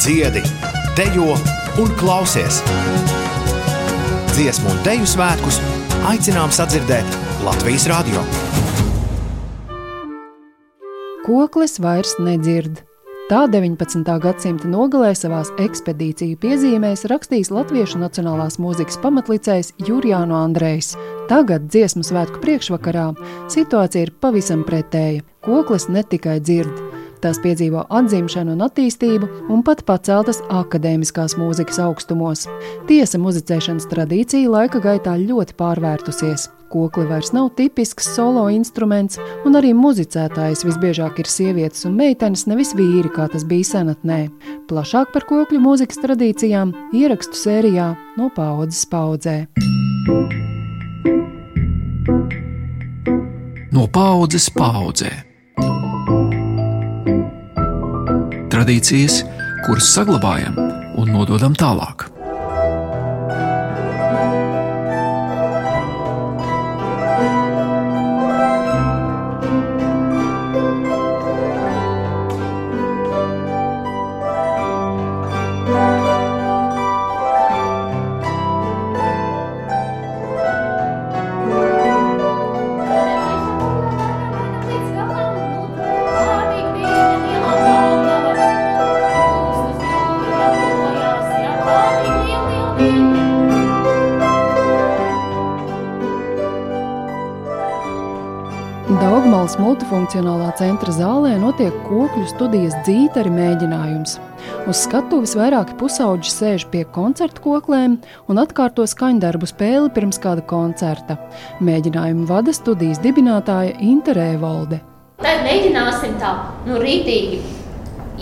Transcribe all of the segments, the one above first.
dziedi, dejo un klausies. Dziesmu un deju svētkus aicinām sadzirdēt Latvijas radio. Koklis vairs nedzird. Tā 19. gadsimta nogalē savā ekspedīciju piezīmēs rakstījis Latviešu Nacionālās mūzikas pamatlicējs Jurijāno Andrejs. Tagad, dziesmu svētku priekšvakarā, situācija ir pavisam pretēja. Koklis ne tikai dzird, tās piedzīvo atzimšanu un attīstību, un pat paceltas akadēmiskās mūzikas augstumos. Tiesa, muzicēšanas tradīcija laika gaitā ļoti pārvērtusies. Kokli vairs nav tipisks solo instruments, un arī muzicētājs visbiežāk ir sievietes un meitenes, nevis vīri, kā tas bija senatnē. Plašāk par kokļu mūzikas tradīcijām ierakstu sērijā no paudzes paudzē. No paudzes paudzē. Tradīcijas, kuras saglabājam un nododam tālāk. Daugmales multifunkcionālā centra zālē notiek kokļu studijas dzītari mēģinājums. Uz skatuves vairāki pusauģi sēž pie koncertu koklēm un atkārto skaņdarbu spēli pirms kāda koncerta. Mēģinājumu vada studijas dibinātāja Interē Volde. Tad mēģināsim tā, nu, rītīgi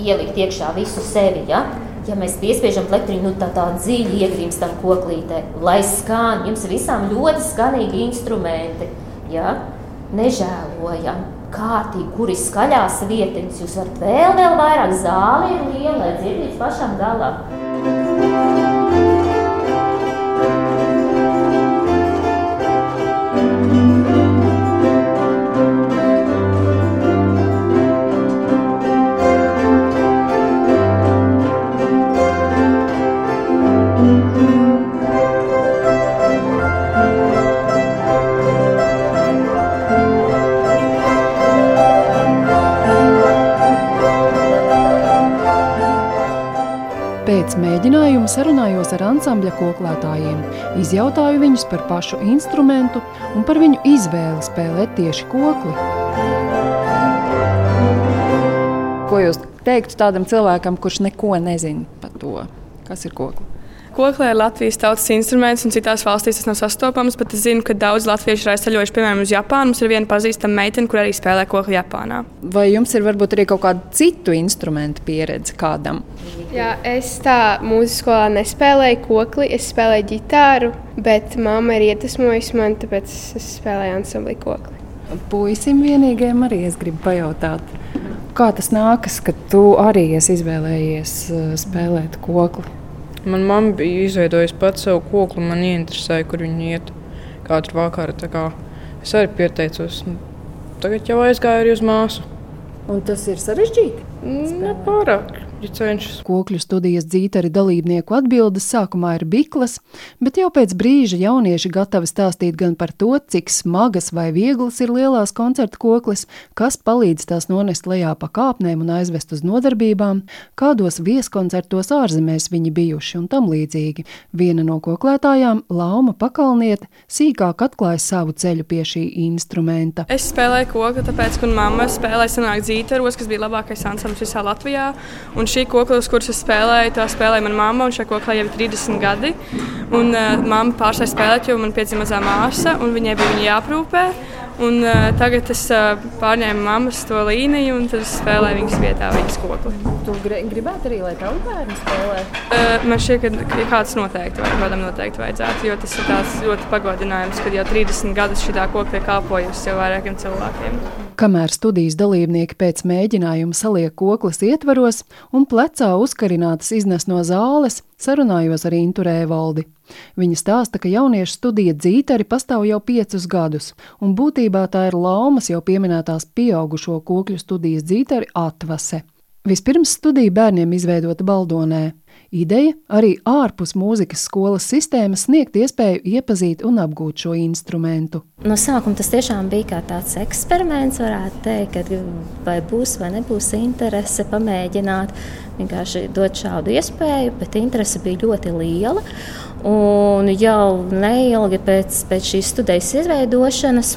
ielikt iekšā visu sevi, ja? Ja mēs piespiežam plektriņu, nu tā tā dziļi iegrimstam koklītē, lai skan, jums visām ļoti skanīgi instrumenti, ja? Nežēlojam, kārtīgi, kuri skaļās vietiņas, jūs varat vēl, vēl vairāk zāli ir liela, lai dzird līdz pašam galam. Pēc mēģinājuma sarunājos ar ansambļa koklētājiem, izjautāju viņus par pašu instrumentu un par viņu izvēli spēlēt tieši kokli. Ko jūs teiktu tādam cilvēkam, kurš neko nezina par to, kas ir kokli? Koklē ir Latvijas tautas instruments, un citās valstīs tas nav sastopams. Bet es zinu, ka daudz latviešu ir aizceļojuši piemēram uz Japānu. Mums ir viena pazīstama meitene, kur arī spēlē kokli Japānā. Vai jums ir varbūt arī kaut kāda citu instrumentu pieredze kādam? Jā, es tā mūzikas skolā nespēlēju kokli, es spēlēju ģitāru, bet mamma ir iedvesmojusi mani, tāpēc es spēlēju ansamblī kokli. Puisim vienīgajam arī es gribu pajautāt, kā tas nākas, ka tu arī esi izvēlējies uh, spēlēt kokli? Manā mamma bija izveidojusi pati savu koklu, man ieinteresēja, kur viņa iet katru vakaru. tā kā Es arī pieteicos. nu, Tagad jau aizgāju arī uz māsu. Un tas ir sarežģīti. Nepārāk, ja cenšas. Kokļu studijas dzītari dalībnieku atbildes sākumā ir biklas, bet jau pēc brīža jaunieši gatavi stāstīt gan par to, cik smagas vai vieglas ir lielās koncerta koklis, kas palīdz tās nonest lejā pa kāpnēm un aizvest uz nodarbībām, kādos vieskoncertos ārzemēs viņi bijuši un tam līdzīgi. Viena no koklētājām, Lauma Pakalniete, sīkāk atklāja savu ceļu pie šī instrumenta. Es spēlēju kokli, tāpēc, ka mamma spēlēja senāk dzītaros, kas bija labākais ansamblis visā Latvijā. Un šī kokla, uz kuras es spēlēju, tā spēlēja mana mamma, šai koklai jau ir 30 gadi. Un uh, mamma pārstāja spēlēt, jo man piedzima mazā māsa, un viņai bija viņa jāprūpē. Un, uh, tagad es uh, pārņēmu mammas to līniju, un tad spēlēju viņas vietā, viņas kokli. Tu gribētu arī, lai tavu bērnu spēlē? Uh, man šķiet, ka kāds noteikti, vai kādam noteikti vajadzētu, jo tas ir tāds ļoti pagodinājums, kad jau 30 gadus šī kokla ir kāpojusi jau vairākiem cilvēkiem. Kamēr studijas dalībnieki pēc mēģinājuma saliek koklas ietvaros un plecā uzkarinātas iznes no zāles, sarunājos ar Intu Rēvaldi. Viņa stāsta, ka jauniešu studija dzītari pastāv jau piecus gadus, un būtībā tā ir laumas jau pieminētās pieaugušo kokļu studijas dzītari atvase. Vispirms studija bērniem izveidota Baldonē. Ideja arī ārpus mūzikas skolas sistēmas sniegt iespēju iepazīt un apgūt šo instrumentu. No sākuma tas tiešām bija kā tāds eksperiments, varētu teikt, ka vai būs vai nebūs interese pamēģināt, vienkārši dot šādu iespēju, bet interese bija ļoti liela. Un jau neilgi pēc, pēc šīs studijas izveidošanas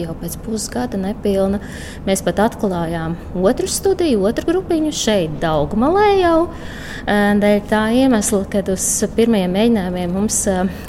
jau pēc pusgada nepilna. Mēs pat atklājām otru studiju, otru grupiņu šeit, Daugmalē jau. Dēļ tā iemesla, kad uz pirmajiem mēģinājumiem mums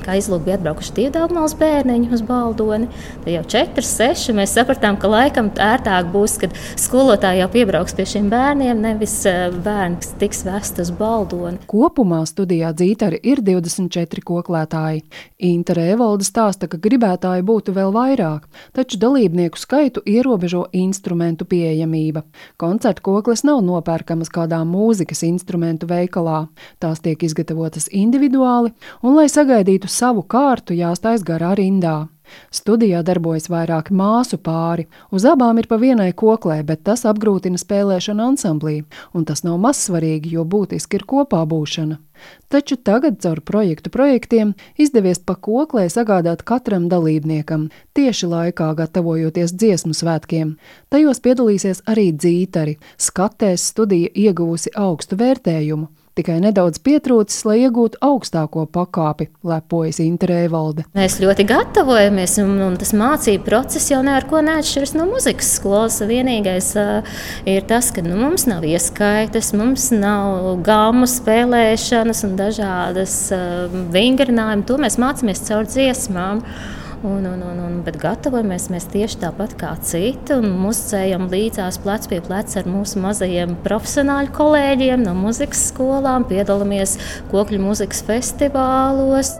kā izlūk bija atbraukuši divi Daugmals bērniņi uz Baldoni. Tad jau četri, seši mēs sapratām, ka laikam ērtāk būs, kad skolotāji jau piebrauks pie šiem bērniem, nevis bērns tiks vest uz Baldoni. Kopumā studijā dzītari ir 24 koklētāji. Inta Rēvalda stāsta, ka gribētāji būtu vēl vairāk, taču taču dalībnieku skaitu ierobežo instrumentu pieejamība. Koncertu koklis nav nopērkamas kādā mūzikas instrumentu veikalā. Tās tiek izgatavotas individuāli, un, lai sagaidītu savu kārtu, jāstājas garā rindā. Studijā darbojas vairāki māsu pāri. Uz abām ir pa vienai koklē, bet tas apgrūtina spēlēšanu ansamblī, un tas nav mazsvarīgi, jo būtiski ir kopā būšana. Taču tagad caur projektu projektiem izdevies pa koklē sagādāt katram dalībniekam, tieši laikā gatavojoties dziesmu svētkiem. Tajos piedalīsies arī dzītari. Skatēs studija ieguvusi augstu vērtējumu. Tikai nedaudz pietrūcis, lai iegūtu augstāko pakāpi, lepojas Interēvalde. Mēs ļoti gatavojamies, un, un tas mācību process jau neko neatšķiras no muzikas skolas. Vienīgais uh, ir tas, ka nu, mums nav ieskaitas, mums nav gāmu spēlēšanas un dažādas uh, vingrinājumi. To mēs mācāmies caur dziesmām. Un, un, un, un, bet gatavojamies mēs tieši tāpat kā citi. Muzicējam līdzās plec pie pleca ar mūsu mazajiem profesionāļu kolēģiem no muzikas skolām, piedalāmies kokļu muzikas festivālos.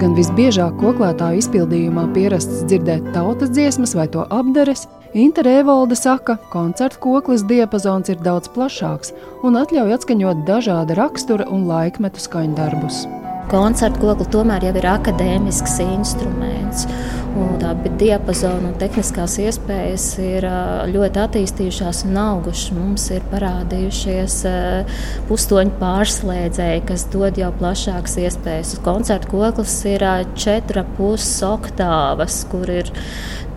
Kaut gan visbiežāk koklētāju izpildījumā pierasts dzirdēt tautas dziesmas vai to apdares, Inte Rēvolde saka, ka koncertu koklis diapazons ir daudz plašāks un ļauj atskaņot dažāda rakstura un laikmetu skaņdarbus. Koncertu kokli tomēr jau ir akadēmisks instruments. Tā diapazona un tehniskās iespējas ir ļoti attīstījušās un augušas. Mums ir parādījušies pustoņu pārslēdzēji, kas dod jau plašākas iespējas. Koncertu koklis ir 4,5 oktāvas, kur ir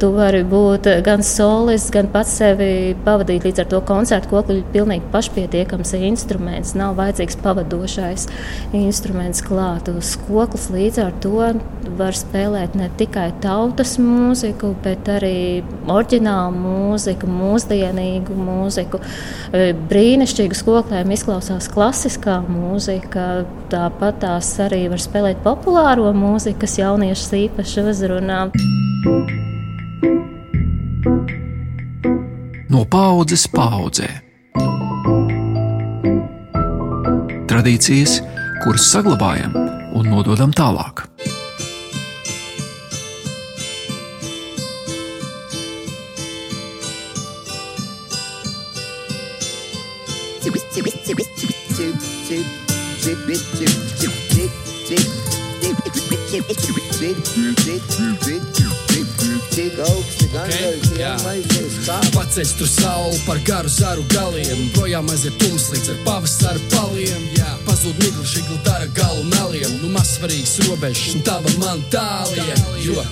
Tu vari būt gan solis, gan pats sevi pavadīt. Līdz ar to koncertu kokli ir pilnīgi pašpietiekams instruments. Nav vajadzīgs pavadošais instruments klāt. Uz koklis līdz ar to var spēlēt ne tikai tautas mūziku, bet arī oriģinālu mūziku, mūsdienīgu mūziku. E, brīnišķīgi skoklēm izklausās klasiskā mūzika. Tāpat tās arī var spēlēt populāro mūziku, kas jauniešus īpaši uzrunā. No paudzes paudzē. Tradīcijas, kuras saglabājam un nododam tālāk. Paceļ tur sauli par garu zaru galiem. Projām aiziet tums līdz ar pavasara paliem. Jā. Pazūd migla, šigla dara galu meliem. Nu mazsvarīgs robežs un tava man tālien. Jo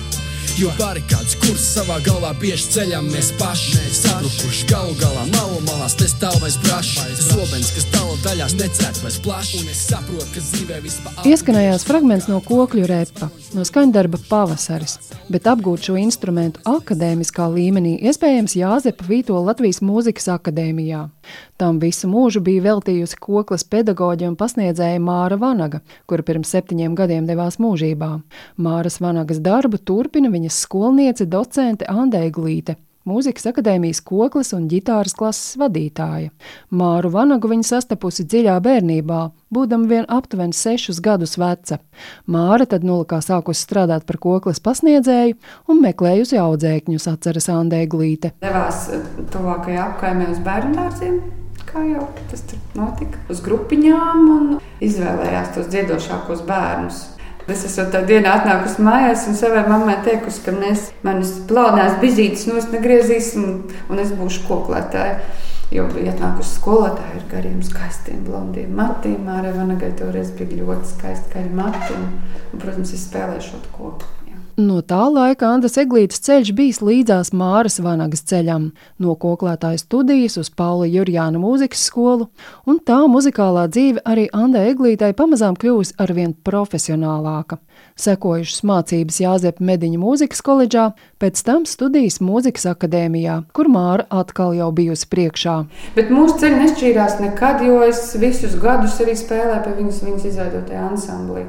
Jo barikādas kurs savā galvā bieži ceļam mēs paši. Sabrukuši galu galā malu malās te stāv vairs brašs. Tas obens, kas tala daļās necērt vairs plašs. Un es saprotu, ka dzīvē vispār Ieskanējās fragments no kokļu repa, no skaņdarba pavasaris, bet apgūt šo instrumentu akadēmiskā līmenī iespējams Jāzepa Vīto Latvijas mūzikas akadēmijā. Tam visu mūžu bija veltījusi koklas pedagoģa un pasniedzēja Māra Vanaga, kura pirms septiņiem gadiem devās mūžībā. Māras Vanagas darbu turpina viņas skolniece docente Andēja Glīte. Mūzikas akadēmijas koklis un ģitāras klases vadītāja. Māru Vanagu viņa sastapusi dziļā bērnībā, būdama vien aptuveni sešus gadus veca. Māra tad nulikā sākusi strādāt par koklis pasniedzēju un meklējusi audzēkņus, atceras Andēja Glīte. Devās tuvākajā apkaimē uz bērnu dārziem kā jau tas tur notika, uz grupiņām un izvēlējās tos dziedošākos bērnus. Es esmu tādā dienā atnākusi mājās un savai mammai teikusi, ka mēs manas plānās bizītes nost negriezīsim un es būšu koklētāja. Jo bija atnākusi skolotāja ar gariem, skaistiem, blondiem matiem. Arī Vanagai toreiz bija ļoti skaisti, kā ir mati. Un, protams, es spēlēju šo koku. No tā laika Andas Eglītes ceļš bijis līdzās Māras Vanagas ceļam, no koklētāja studijas uz Paula Jurjāna mūzikas skolu, un tā muzikālā dzīve arī Andai Eglītei pamazām kļūst arvien profesionālāka. Sekojušas mācības Jāzepa Mediņa mūzikas koledžā, pēc tam studijas mūzikas akadēmijā, kur Māra atkal jau bijusi priekšā. Bet mūsu ceļi nešķīrās nekad, jo es visus gadus arī spēlēju pie viņas, viņas izveidotajā ansamblī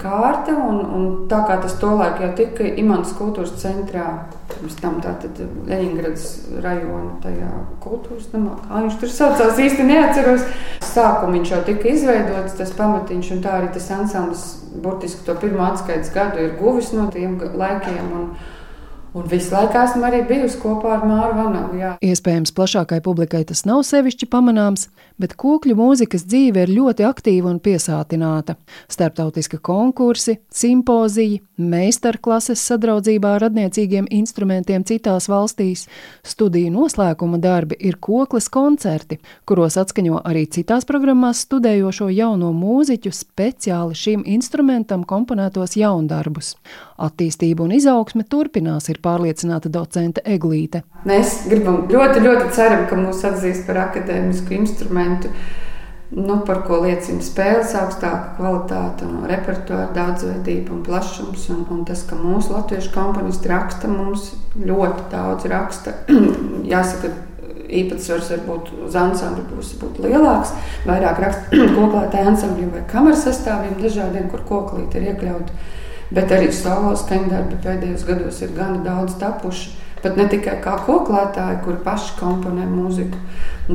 kārta. Un, un tā kā tas tolaik jau tika Imants kultūras centrā, pirms tam tātad Leņingradas rajona tajā kultūras namā, kā viņš tur saucās, īsti neatceros. Sākumā viņš jau tika izveidots, tas pamatiņš, un tā arī tas ansamblis burtiski to pirmo atskaites gadu ir guvis no tiem laikiem. Un, Un visu laiku esmu arī bijusi kopā ar Māru Vanagu. Jā. Iespējams, plašākai publikai tas nav sevišķi pamanāms, bet kūkļu mūzikas dzīve ir ļoti aktīva un piesātināta. Startautiski konkursi, simpoziji, meistarklases sadraudzībā ar radniecīgiem instrumentiem citās valstīs, studiju noslēguma darbi ir kokles koncerti, kuros atskaņo arī citās programmās studējošo jauno mūziķu speciāli šim instrumentam komponētos jaundarbus. Attīstība un izaugsme turpinās, ir pārliecināta docente Eglīte. Mēs gribam ļoti, ļoti ceram, ka mūs atzīst par akadēmisku instrumentu. Nu, par ko liecina spēles augstāka kvalitāte, un repertuāra daudzveidība un plašums. Un, un tas, ka mūsu latviešu komponisti raksta, mums ļoti daudz raksta. Jāsaka, īpatsvars varbūt uz ansambļa puses būtu lielāks. Vairāk raksta koklētāju ansambļiem vai kameras sastāviem dažādiem, kur koklīte ir iekļauta. Bet arī solo skaņdarbi pēdējos gados ir gana daudz tapuši. Pat ne tikai kā koklētāji, kuri paši komponē mūziku,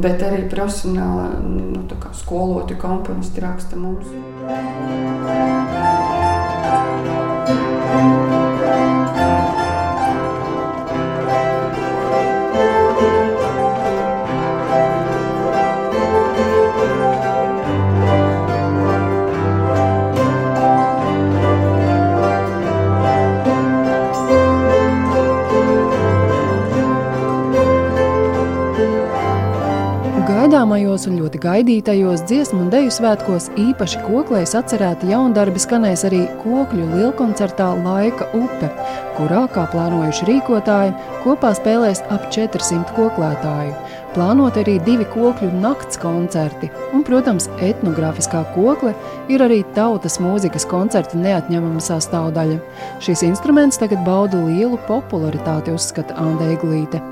bet arī profesionāli nu, skoloti komponisti raksta mūziku. Gaidāmajos un ļoti gaidītajos dziesmu un deju svētkos īpaši koklēs atcerēti jaundarbi skanēs arī kokļu lielkoncertā Laika upe, kurā, kā plānojuši rīkotāji, kopā spēlēs ap 400 koklētāju. Plānot arī divi kokļu nakts koncerti, un, protams, etnogrāfiskā kokle ir arī tautas mūzikas koncerta neatņemama sastāvdaļa. Šis instruments tagad bauda lielu popularitāti, uzskata Anda Eglīte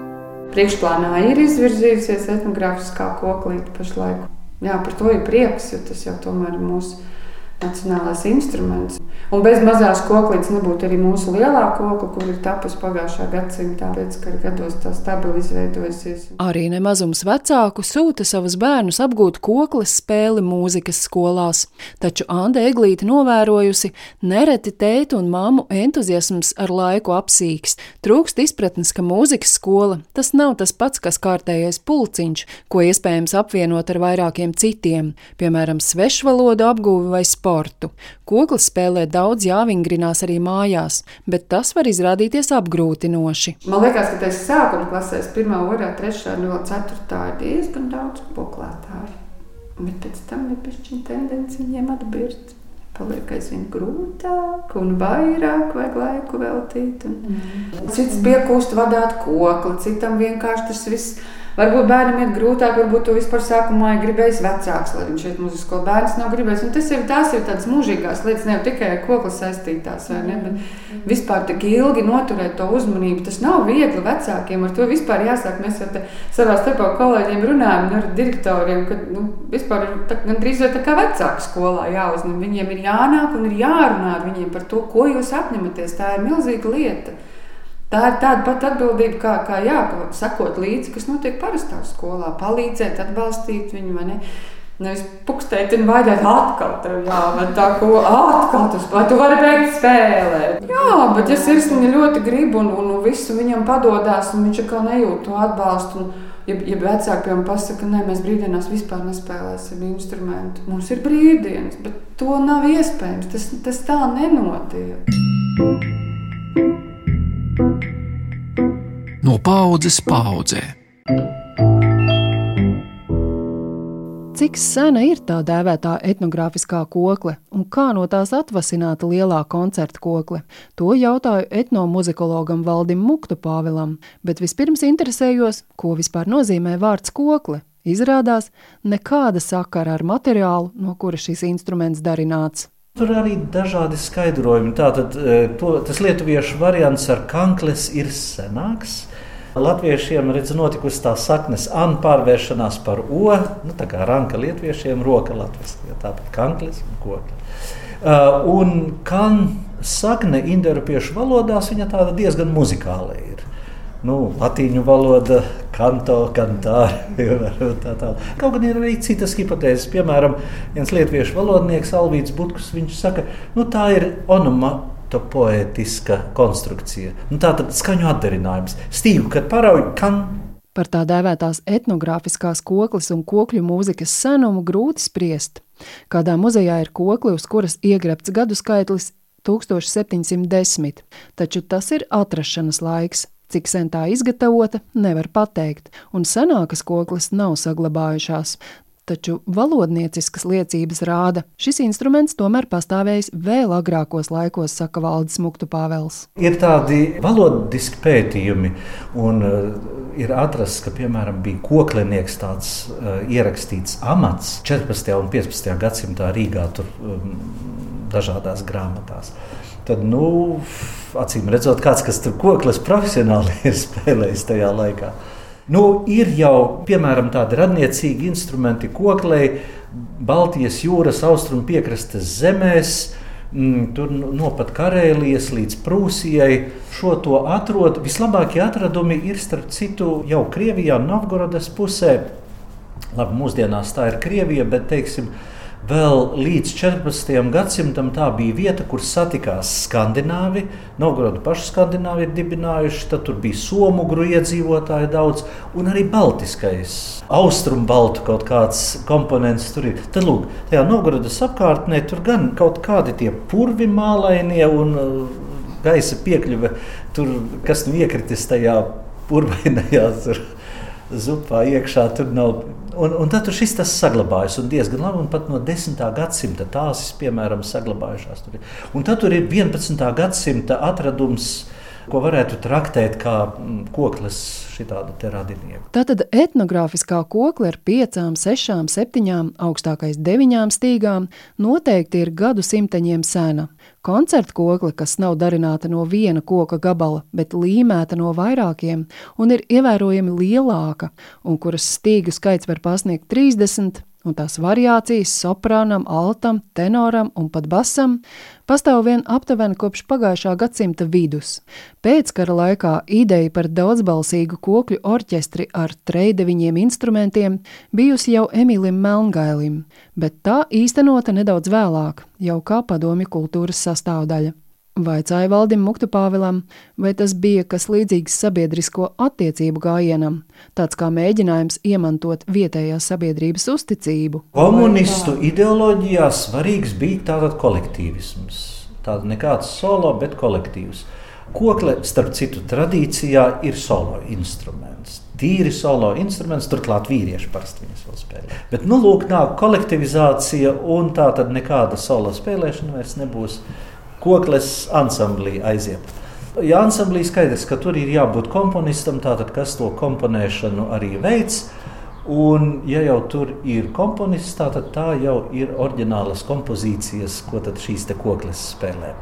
priekšplānā ir izvirzījusies etnogrāfiskā koklīte pašlaik. Jā, par to ir prieks, jo tas jau tomēr mūsu nacionālais instruments. Un bez mazās koklītes nebūtu arī mūsu lielā kokla, kur ir tapusi pagājušā gadsimtā, pēc kara gados tā stabili izveidojusies. Arī nemazums vecāku sūta savus bērnus apgūt koklas spēli mūzikas skolās, taču Anda Eglīte novērojusi, nereti tēta un māmu entuziasms ar laiku apsīks, trūkst izpratnes, ka mūzikas skola tas nav tas pats, kas kārtējais pulciņš, ko iespējams apvienot ar vairākiem citiem, piemēram, svešvalodu apgūvi vai sportu. Koklas spēlē daudz jāvingrinās arī mājās, bet tas var izrādīties apgrūtinoši. Man liekas, ka tas sākuma klasēs, 1, 2, 3, no 4 ir diezgan daudz koklētāju. Bet pēc tam ir pišķiņa tendence viņiem atbirst paliek aizvien grūtāk un vairāk vajag laiku veltīt. Un... Mm. Cits piekūst vadāt kokli, citam vienkārši tas viss Varbūt bērnam ir grūtāk, varbūt to vispār sākumā ir gribējis vecāks, lai viņš iet mūzikas skolā. Bērns nav gribējis. Un tas ir, tās ir tādas mūžīgās lietas, ne tikai ar kokli saistītās, vai ne? Bet vispār tik ilgi noturēt to uzmanību, tas nav viegli vecākiem. Ar to vispār jāsāk. Mēs ar savā starpā kolēģiem runājam, ar direktoriem, ka nu, vispār ir tā, gandrīz tā kā vecāku skolā jāuzņem. Viņiem ir jānāk un ir jārunā ar viņiem par to, ko jūs apņematies. Tā ir milzīga lieta. Tā ir tāda pati atbildība, kā, kā jā, sakot līdzi, kas notiek parastā skolā, palīdzēt, atbalstīt viņu. Nevis pukstēt un baidīt atkal, tev jāmet tā, ko atkal tas vai tu vari beigt spēlēt. Jā, bet ja sirsniņa ļoti grib un, un, un visu viņam padodās, un viņš atkal nejūt to atbalstu. Un, ja, ja vecāki piemēram pasaka, nē, mēs brīvdienās vispār nespēlēsim instrumentu. Mums ir brīvdienas, bet to nav iespējams. Tas, tas tā nenotiek. No paudzes paudzē. Cik sena ir tā dēvētā etnogrāfiskā kokle un kā no tās atvasināta lielā koncerta kokle? To jautāju etnomuzikologam Valdim Muktu Pāvilam, bet vispirms interesējos, ko vispār nozīmē vārds kokle. Izrādās, nekāda sakara ar materiālu, no kura šis instruments darināts. Tur arī dažādi skaidrojumi. Tātad to, tas lietuviešu variants ar kankles ir senāks. Latviešiem redz, notikusi tā saknes an pārvēršanās par o, nu, tā kā ranka lietuviešiem, roka latviešu, tāpat kanklis un koki. Uh, un kan sakne indoeiropiešu valodās, viņa tāda diezgan muzikāla ir. Nu, latīņu valoda, kanto, kantāri. Tā, tā. Kaut gan ir arī citas hipotēzes. Piemēram, viens lietuviešu valodnieks Alvīts Butkus, viņš saka, nu tā ir onoma poetiska konstrukcija. Nu, tā tad skaņu atdarinājums. Stīgu, kad parauj, kan. Par tā dēvētās etnogrāfiskās koklis un kokļu mūzikas senumu grūti spriest. Kādā muzejā ir kokli, uz kuras iegrebts gadu skaitlis 1710, taču tas ir atrašanas laiks. Cik sen tā izgatavota, nevar pateikt, un senākas koklis nav saglabājušās taču valodnieciskas liecības rāda, šis instruments tomēr pastāvējis vēl agrākos laikos, saka Valdis Muktu Pāvels. Ir tādi valodiski pētījumi, un uh, ir atrasts, ka, piemēram, bija koklinieks tāds uh, ierakstīts amats 14. un 15. gadsimtā Rīgā, tur um, dažādās grāmatās. Tad, nu, acīm redzot, kāds, kas tur koklis profesionāli ir spēlējis tajā laikā. Nu, ir jau piemēram tādi radniecīgi instrumenti koklei, Baltijas jūras austrumu piekrastes zemēs. Mm, tur no pat Karēlijas līdz Prūsijai šo to atrod. Vislabākie atradumi ir starp citu jau Krievijā, Novgorodas pusē. Labi, mūsdienās tā ir Krievija, bet teiksim, Vēl līdz 14. gadsimtam tā bija vieta, kur satikās skandināvi. Novgorodu pašu skandināvi ir dibinājuši, tad tur bija somugru iedzīvotāji daudz, un arī baltiskais, austrumu baltu kaut kāds komponents tur ir. Tad, lūk, tajā Novgorodas apkārtnē tur gan kaut kādi tie purvi mālainie un uh, gaisa piekļuve, tur, kas nu iekritis tajā purvainajā zupā iekšā, tur nav Un, un tad šis tas saglabājas un diezgan labi. Un pat no 10. gadsimta tās, piemēram, saglabājušās. Tur. Un tad tur ir 11. gadsimta atradums, ko varētu traktēt kā mm, koklis šitāda radinieka. Tātad etnogrāfiskā kokla ar piecām, sešām, septiņām, augstākais deviņām stīgām noteikti ir gadu simteņiem sena. Koncerta kokla, kas nav darināta no viena koka gabala, bet līmēta no vairākiem un ir ievērojami lielāka, un kuras stīgu skaits var pasniegt 30, un tās variācijas soprānam, altam, tenoram un pat basam pastāv vien aptuveni kopš pagājušā gadsimta vidus. Pēckara laikā ideja par daudzbalsīgu kokļu orķestri ar treideviņiem instrumentiem bijusi jau Emilim Melngailim, bet tā īstenota nedaudz vēlāk, jau kā padomju kultūras sastāvdaļa. Vaicāja Valdim Muktupāvilam, vai tas bija kas līdzīgs sabiedrisko attiecību gājienam, tāds kā mēģinājums iemantot vietējās sabiedrības uzticību. Komunistu ideoloģijā svarīgs bija tātad kolektīvisms. Tāda nekāds solo, bet kolektīvs. Kokle, starp citu, tradīcijā ir solo instruments. Tīri solo instruments, turklāt vīrieši parasti viņus vēl spēlē. Bet, nu, lūk, nāk kolektivizācija, un tā tad nekāda solo spēlēšana vairs nebūs kokles ansamblī aiziet. Ja ansamblī skaidrs, ka tur ir jābūt komponistam, tātad kas to komponēšanu arī veids. Un, ja jau tur ir komponists, tad tā jau ir oriģinālas kompozīcijas, ko šīs koklis spēlē.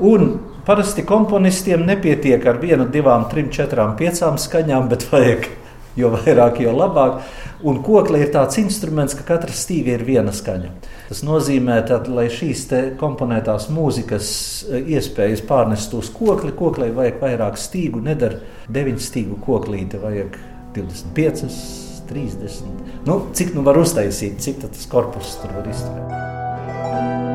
Un parasti komponistiem nepietiek ar vienu, divām, trim, četrām, piecām skaņām, bet vajag jo vairāk, jo labāk. Un kokle ir tāds instruments, ka katra stīga ir viena skaņa. Tas nozīmē, ka, lai šīs komponētās mūzikas e, iespējas pārnest uz kokli, koklei vajag vairāk stīgu. Nedara 9 stīgu koklīti, vajag 25, 30. Nu, cik nu var uztaisīt, cik tas korpus tur var izturēt.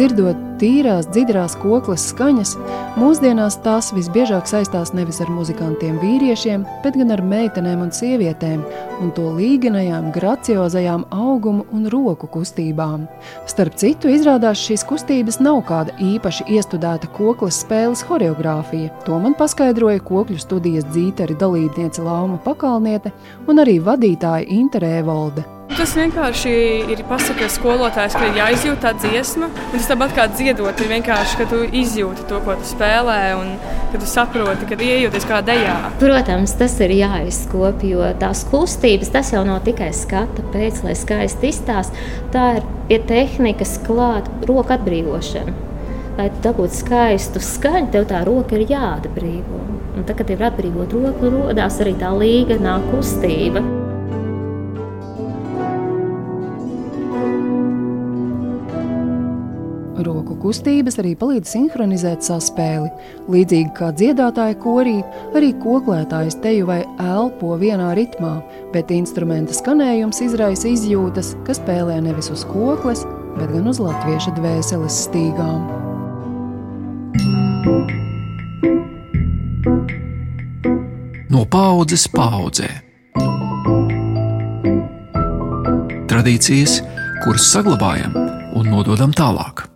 Dzirdot tīrās, dziļās koklas skaņas, mūsdienās tās visbiežāk saistās nevis ar muzikantiem vīriešiem, bet gan ar meitenēm un sievietēm un to līganajām, graciozajām augumu un roku kustībām. Starp citu, izrādās šīs kustības nav kāda īpaši iestudēta koklas spēles horeogrāfija. To man paskaidroja kokļu studijas dzīteri dalībniece Lauma Pakalniete un arī vadītāja Interē Volde. Tas vienkārši ir pasakot skolotājs, ka ir jāizjūt tā dziesma. Un tas tāpat kā dziedot, ir vienkārši, ka tu izjūti to, ko tu spēlē, un ka tu saproti, ka iejūties kā dejā. Protams, tas ir jāizkopja, jo tās kustības tas jau nav tikai skata pēc, lai skaisti izstāsta. Tā ir pie tehnikas klāta roka atbrīvošana. Lai dabūtu skaistu skaņu, tev tā roka ir jāatbrīvo. Un tad, kad tev ir atbrīvot roku, rodās arī tā līganā kustība. Roku kustības arī palīdz sinhronizēt saspēli. Līdzīgi kā dziedātāja korī, arī koklētājs teju vai elpo vienā ritmā, bet instrumenta skanējums izraisa izjūtas, ka spēlē nevis uz kokles, bet gan uz latvieša dvēseles stīgām. No paudzes paudzē. Tradīcijas, kuras saglabājam un nododam tālāk.